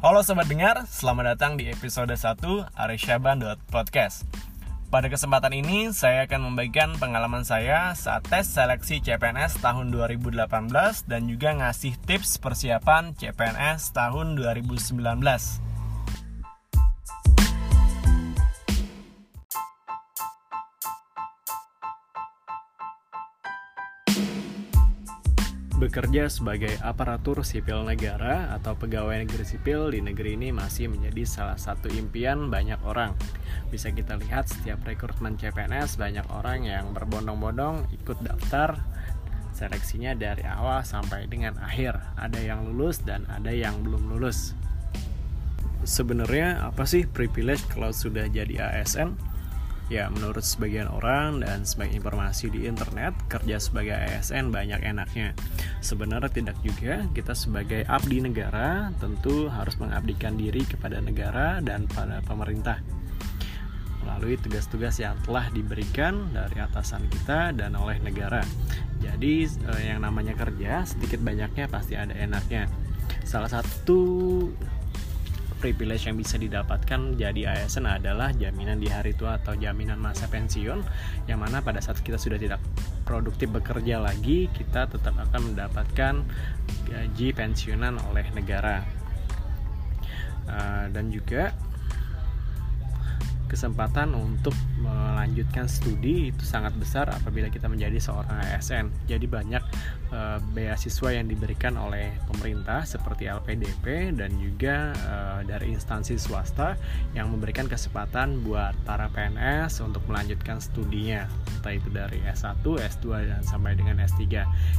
Halo sobat dengar, selamat datang di episode 1 Podcast. Pada kesempatan ini, saya akan membagikan pengalaman saya saat tes seleksi CPNS tahun 2018 dan juga ngasih tips persiapan CPNS tahun 2019. Bekerja sebagai aparatur sipil negara atau pegawai negeri sipil di negeri ini masih menjadi salah satu impian banyak orang. Bisa kita lihat setiap rekrutmen CPNS banyak orang yang berbondong-bondong ikut daftar seleksinya dari awal sampai dengan akhir. Ada yang lulus dan ada yang belum lulus. Sebenarnya apa sih privilege kalau sudah jadi ASN? Ya, menurut sebagian orang dan sebagai informasi di internet, kerja sebagai ASN banyak enaknya. Sebenarnya tidak juga, kita sebagai abdi negara tentu harus mengabdikan diri kepada negara dan pada pemerintah melalui tugas-tugas yang telah diberikan dari atasan kita dan oleh negara. Jadi eh, yang namanya kerja sedikit banyaknya pasti ada enaknya. Salah satu privilege yang bisa didapatkan jadi ASN adalah jaminan di hari tua atau jaminan masa pensiun yang mana pada saat kita sudah tidak produktif bekerja lagi kita tetap akan mendapatkan gaji pensiunan oleh negara. Uh, dan juga kesempatan untuk melanjutkan studi itu sangat besar apabila kita menjadi seorang ASN. Jadi banyak e, beasiswa yang diberikan oleh pemerintah seperti LPDP dan juga e, dari instansi swasta yang memberikan kesempatan buat para PNS untuk melanjutkan studinya, entah itu dari S1, S2 dan sampai dengan S3.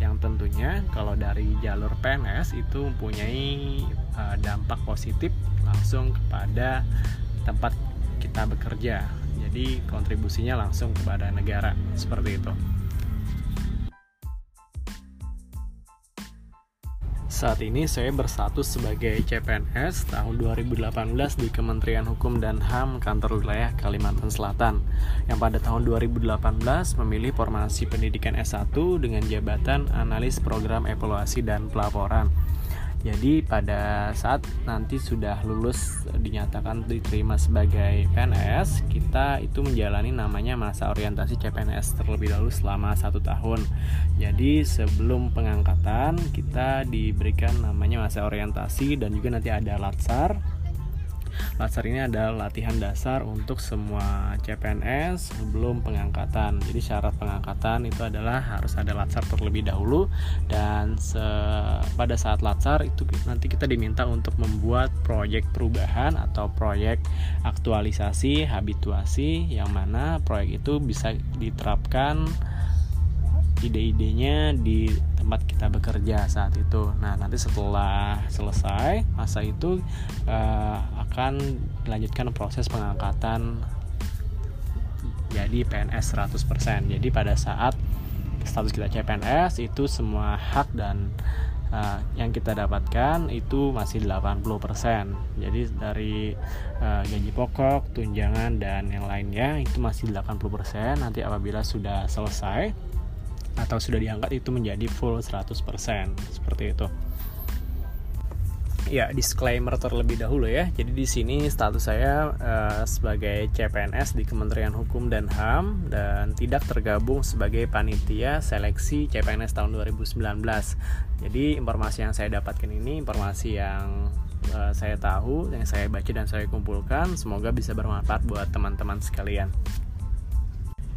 Yang tentunya kalau dari jalur PNS itu mempunyai e, dampak positif langsung kepada tempat kita bekerja. Jadi kontribusinya langsung kepada negara seperti itu. Saat ini saya berstatus sebagai CPNS tahun 2018 di Kementerian Hukum dan HAM Kantor Wilayah Kalimantan Selatan yang pada tahun 2018 memilih formasi pendidikan S1 dengan jabatan analis program evaluasi dan pelaporan jadi pada saat nanti sudah lulus dinyatakan diterima sebagai PNS, kita itu menjalani namanya masa orientasi CPNS terlebih dahulu selama satu tahun. Jadi sebelum pengangkatan kita diberikan namanya masa orientasi dan juga nanti ada latsar Latsar ini adalah latihan dasar untuk semua CPNS sebelum pengangkatan. Jadi syarat pengangkatan itu adalah harus ada latsar terlebih dahulu dan pada saat latsar itu nanti kita diminta untuk membuat proyek perubahan atau proyek aktualisasi habituasi yang mana proyek itu bisa diterapkan ide-idenya di tempat kita bekerja saat itu. Nah, nanti setelah selesai masa itu uh, akan dilanjutkan proses pengangkatan jadi PNS 100%. Jadi pada saat status kita CPNS itu semua hak dan uh, yang kita dapatkan itu masih 80%. Jadi dari uh, gaji pokok, tunjangan dan yang lainnya itu masih 80%. Nanti apabila sudah selesai atau sudah diangkat itu menjadi full 100% seperti itu. Ya, disclaimer terlebih dahulu ya. Jadi di sini status saya uh, sebagai CPNS di Kementerian Hukum dan HAM dan tidak tergabung sebagai panitia seleksi CPNS tahun 2019. Jadi informasi yang saya dapatkan ini informasi yang uh, saya tahu, yang saya baca dan saya kumpulkan, semoga bisa bermanfaat buat teman-teman sekalian.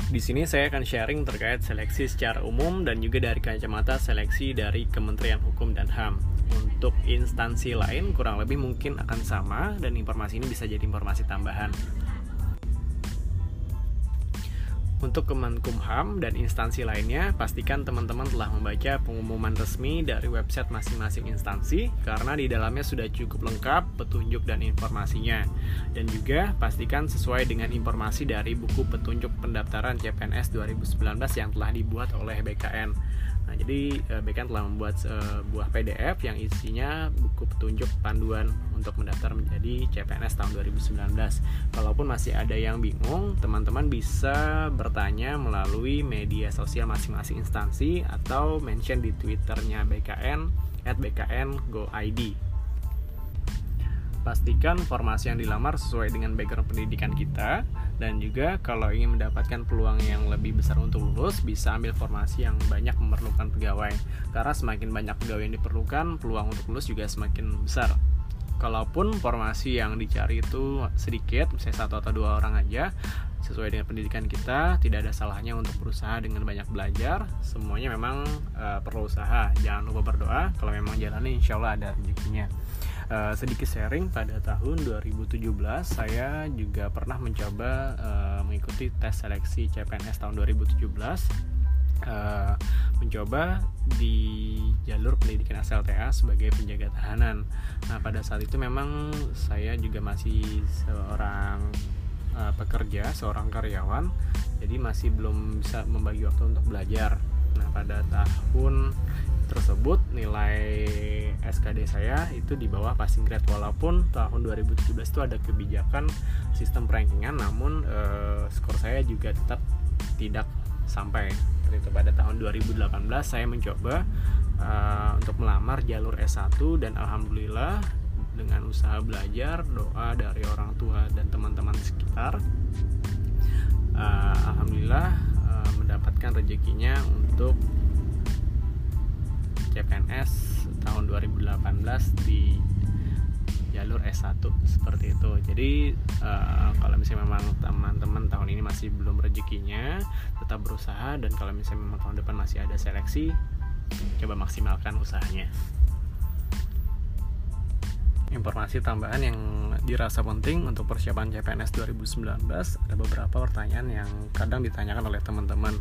Di sini saya akan sharing terkait seleksi secara umum dan juga dari kacamata seleksi dari Kementerian Hukum dan HAM. Untuk instansi lain kurang lebih mungkin akan sama dan informasi ini bisa jadi informasi tambahan. Untuk Kemenkumham dan instansi lainnya, pastikan teman-teman telah membaca pengumuman resmi dari website masing-masing instansi karena di dalamnya sudah cukup lengkap petunjuk dan informasinya. Dan juga pastikan sesuai dengan informasi dari buku petunjuk pendaftaran CPNS 2019 yang telah dibuat oleh BKN. Nah, jadi uh, BKN telah membuat sebuah PDF yang isinya buku petunjuk panduan untuk mendaftar menjadi CPNS tahun 2019. Kalaupun masih ada yang bingung, teman-teman bisa bertanya melalui media sosial masing-masing instansi atau mention di Twitternya BKN at BKN Go ID. Pastikan formasi yang dilamar sesuai dengan background pendidikan kita. Dan juga kalau ingin mendapatkan peluang yang lebih besar untuk lulus bisa ambil formasi yang banyak memerlukan pegawai. Karena semakin banyak pegawai yang diperlukan peluang untuk lulus juga semakin besar. Kalaupun formasi yang dicari itu sedikit misalnya satu atau dua orang aja sesuai dengan pendidikan kita tidak ada salahnya untuk berusaha dengan banyak belajar. Semuanya memang uh, perlu usaha. Jangan lupa berdoa. Kalau memang jalannya insya Allah ada rezekinya uh, sedikit sharing pada tahun 2017 saya juga pernah mencoba uh, mengikuti tes seleksi CPNS tahun 2017 uh, mencoba di jalur pendidikan SLTA sebagai penjaga tahanan. Nah, pada saat itu memang saya juga masih seorang uh, pekerja, seorang karyawan, jadi masih belum bisa membagi waktu untuk belajar. Nah, pada tahun tersebut nilai SKD saya itu di bawah passing grade. Walaupun tahun 2017 itu ada kebijakan sistem rankingan namun uh, skor saya juga tetap tidak sampai. Itu pada tahun 2018 saya mencoba uh, untuk melamar jalur S1 dan alhamdulillah dengan usaha belajar doa dari orang tua dan teman-teman sekitar uh, alhamdulillah uh, mendapatkan rezekinya untuk CPNS tahun 2018 di jalur S1 seperti itu. Jadi uh, kalau misalnya memang teman-teman tahun ini masih belum rezekinya tetap berusaha dan kalau misalnya memang tahun depan masih ada seleksi coba maksimalkan usahanya. Informasi tambahan yang dirasa penting untuk persiapan CPNS 2019 ada beberapa pertanyaan yang kadang ditanyakan oleh teman-teman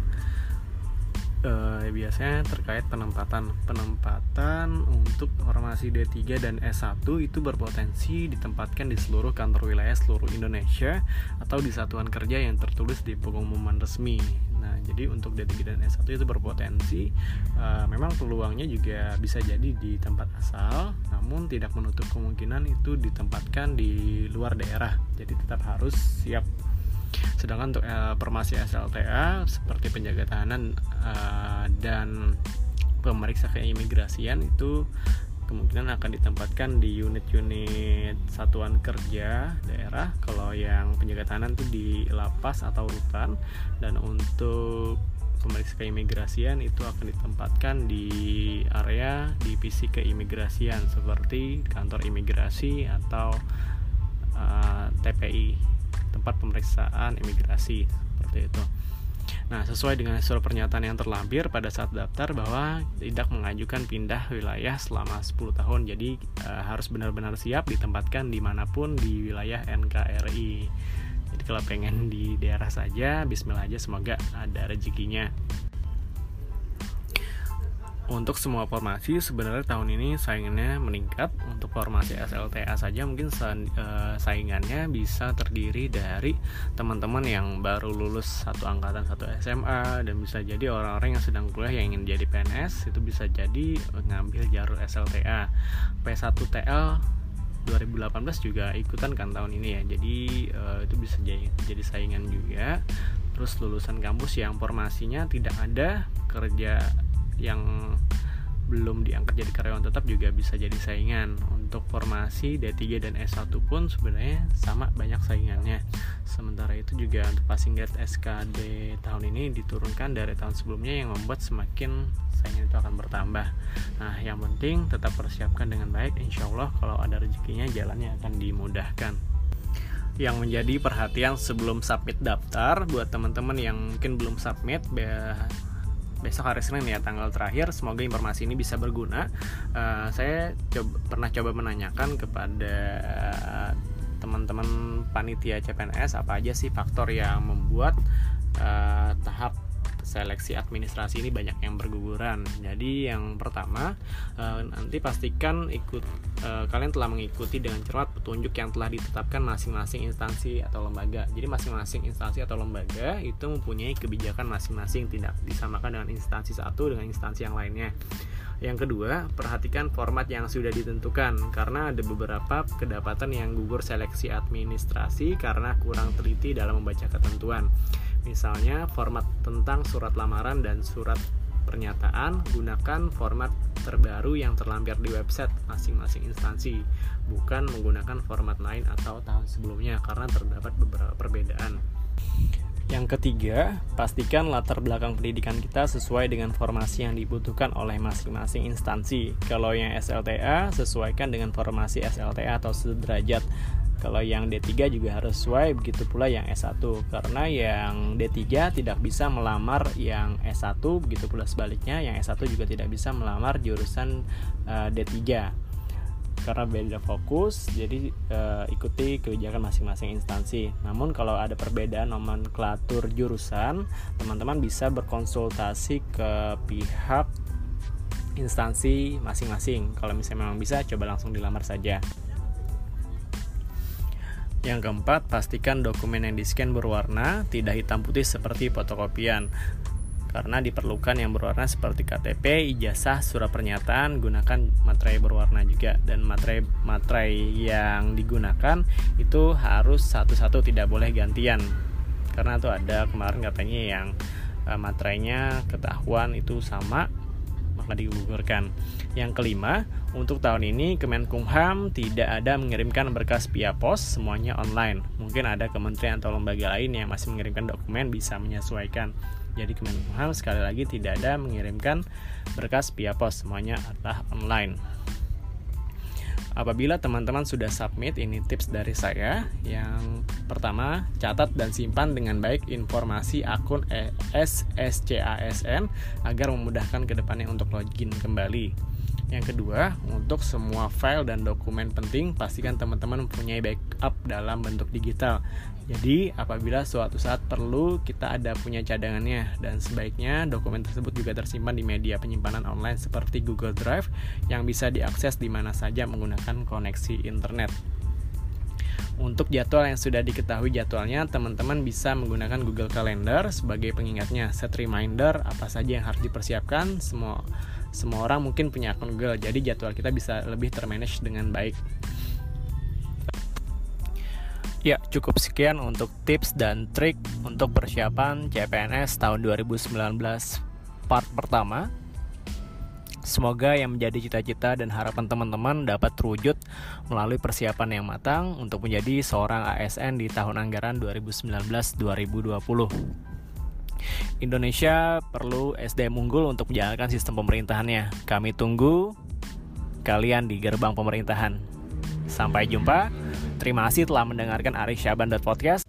uh, biasanya terkait penempatan penempatan untuk formasi D3 dan S1 itu berpotensi ditempatkan di seluruh kantor wilayah seluruh Indonesia atau di satuan kerja yang tertulis di pengumuman resmi. Nah, jadi untuk D3 dan S1 itu berpotensi uh, memang peluangnya juga bisa jadi di tempat asal, namun tidak menutup kemungkinan itu ditempatkan di luar daerah. Jadi tetap harus siap Sedangkan untuk uh, formasi SLTA seperti penjaga tahanan uh, dan pemeriksa keimigrasian itu kemungkinan akan ditempatkan di unit-unit satuan kerja daerah. Kalau yang penjaga tahanan itu di lapas atau rutan dan untuk pemeriksa keimigrasian itu akan ditempatkan di area divisi keimigrasian seperti kantor imigrasi atau uh, TPI tempat pemeriksaan imigrasi seperti itu. Nah, sesuai dengan surat pernyataan yang terlampir pada saat daftar bahwa tidak mengajukan pindah wilayah selama 10 tahun. Jadi e, harus benar-benar siap ditempatkan di mana pun di wilayah NKRI. Jadi kalau pengen di daerah saja, Bismillah aja semoga ada rezekinya untuk semua formasi sebenarnya tahun ini saingannya meningkat. Untuk formasi SLTA saja mungkin eh, saingannya bisa terdiri dari teman-teman yang baru lulus satu angkatan satu SMA dan bisa jadi orang-orang yang sedang kuliah yang ingin jadi PNS itu bisa jadi ngambil jalur SLTA P1TL 2018 juga ikutan kan tahun ini ya. Jadi uh, itu bisa jadi, jadi saingan juga. Terus lulusan kampus yang formasinya tidak ada kerja yang belum diangkat jadi karyawan tetap juga bisa jadi saingan. Untuk formasi D3 dan S1 pun sebenarnya sama banyak saingannya. Sementara itu juga untuk passing grade SKD tahun ini diturunkan dari tahun sebelumnya yang membuat semakin saingan itu akan bertambah. Nah yang penting tetap persiapkan dengan baik. Insya Allah kalau ada rezekinya jalannya akan dimudahkan. Yang menjadi perhatian sebelum submit daftar buat teman-teman yang mungkin belum submit besok hari Senin ya tanggal terakhir. Semoga informasi ini bisa berguna. Uh, saya coba, pernah coba menanyakan kepada teman-teman panitia CPNS apa aja sih faktor yang membuat uh, tahap seleksi administrasi ini banyak yang berguguran. Jadi yang pertama uh, nanti pastikan ikut uh, kalian telah mengikuti dengan cermat petunjuk yang telah ditetapkan masing-masing instansi atau lembaga. Jadi masing-masing instansi atau lembaga itu mempunyai kebijakan masing-masing tidak disamakan dengan instansi satu dengan instansi yang lainnya. Yang kedua, perhatikan format yang sudah ditentukan karena ada beberapa kedapatan yang gugur seleksi administrasi karena kurang teliti dalam membaca ketentuan. Misalnya format tentang surat lamaran dan surat pernyataan, gunakan format terbaru yang terlampir di website masing-masing instansi, bukan menggunakan format lain atau tahun sebelumnya karena terdapat beberapa perbedaan. Yang ketiga, pastikan latar belakang pendidikan kita sesuai dengan formasi yang dibutuhkan oleh masing-masing instansi. Kalau yang SLTA, sesuaikan dengan formasi SLTA atau sederajat. Kalau yang D3 juga harus sesuai, begitu pula yang S1. Karena yang D3 tidak bisa melamar yang S1, begitu pula sebaliknya, yang S1 juga tidak bisa melamar jurusan uh, eh, D3 karena beda fokus jadi uh, ikuti kebijakan masing-masing instansi. Namun kalau ada perbedaan nomenklatur jurusan teman-teman bisa berkonsultasi ke pihak instansi masing-masing. Kalau misalnya memang bisa coba langsung dilamar saja yang keempat, pastikan dokumen yang di-scan berwarna, tidak hitam putih seperti fotokopian karena diperlukan yang berwarna seperti KTP, ijazah, surat pernyataan, gunakan materai berwarna juga dan materai materai yang digunakan itu harus satu-satu tidak boleh gantian. Karena tuh ada kemarin katanya yang uh, materainya ketahuan itu sama maka digugurkan. Yang kelima, untuk tahun ini Kemenkumham tidak ada mengirimkan berkas via pos, semuanya online. Mungkin ada kementerian atau lembaga lain yang masih mengirimkan dokumen bisa menyesuaikan. Jadi Kemenkumham sekali lagi tidak ada mengirimkan berkas via pos, semuanya adalah online. Apabila teman-teman sudah submit, ini tips dari saya. Yang pertama, catat dan simpan dengan baik informasi akun SSCASN agar memudahkan ke depannya untuk login kembali. Yang kedua, untuk semua file dan dokumen penting, pastikan teman-teman mempunyai backup dalam bentuk digital. Jadi, apabila suatu saat perlu, kita ada punya cadangannya dan sebaiknya dokumen tersebut juga tersimpan di media penyimpanan online seperti Google Drive yang bisa diakses di mana saja menggunakan koneksi internet. Untuk jadwal yang sudah diketahui jadwalnya, teman-teman bisa menggunakan Google Calendar sebagai pengingatnya. Set reminder apa saja yang harus dipersiapkan, semua semua orang mungkin punya akun Google jadi jadwal kita bisa lebih termanage dengan baik Ya, cukup sekian untuk tips dan trik untuk persiapan CPNS tahun 2019 part pertama. Semoga yang menjadi cita-cita dan harapan teman-teman dapat terwujud melalui persiapan yang matang untuk menjadi seorang ASN di tahun anggaran 2019-2020. Indonesia perlu SDM unggul untuk menjalankan sistem pemerintahannya. Kami tunggu kalian di gerbang pemerintahan. Sampai jumpa. Terima kasih telah mendengarkan Ari Syaban Podcast.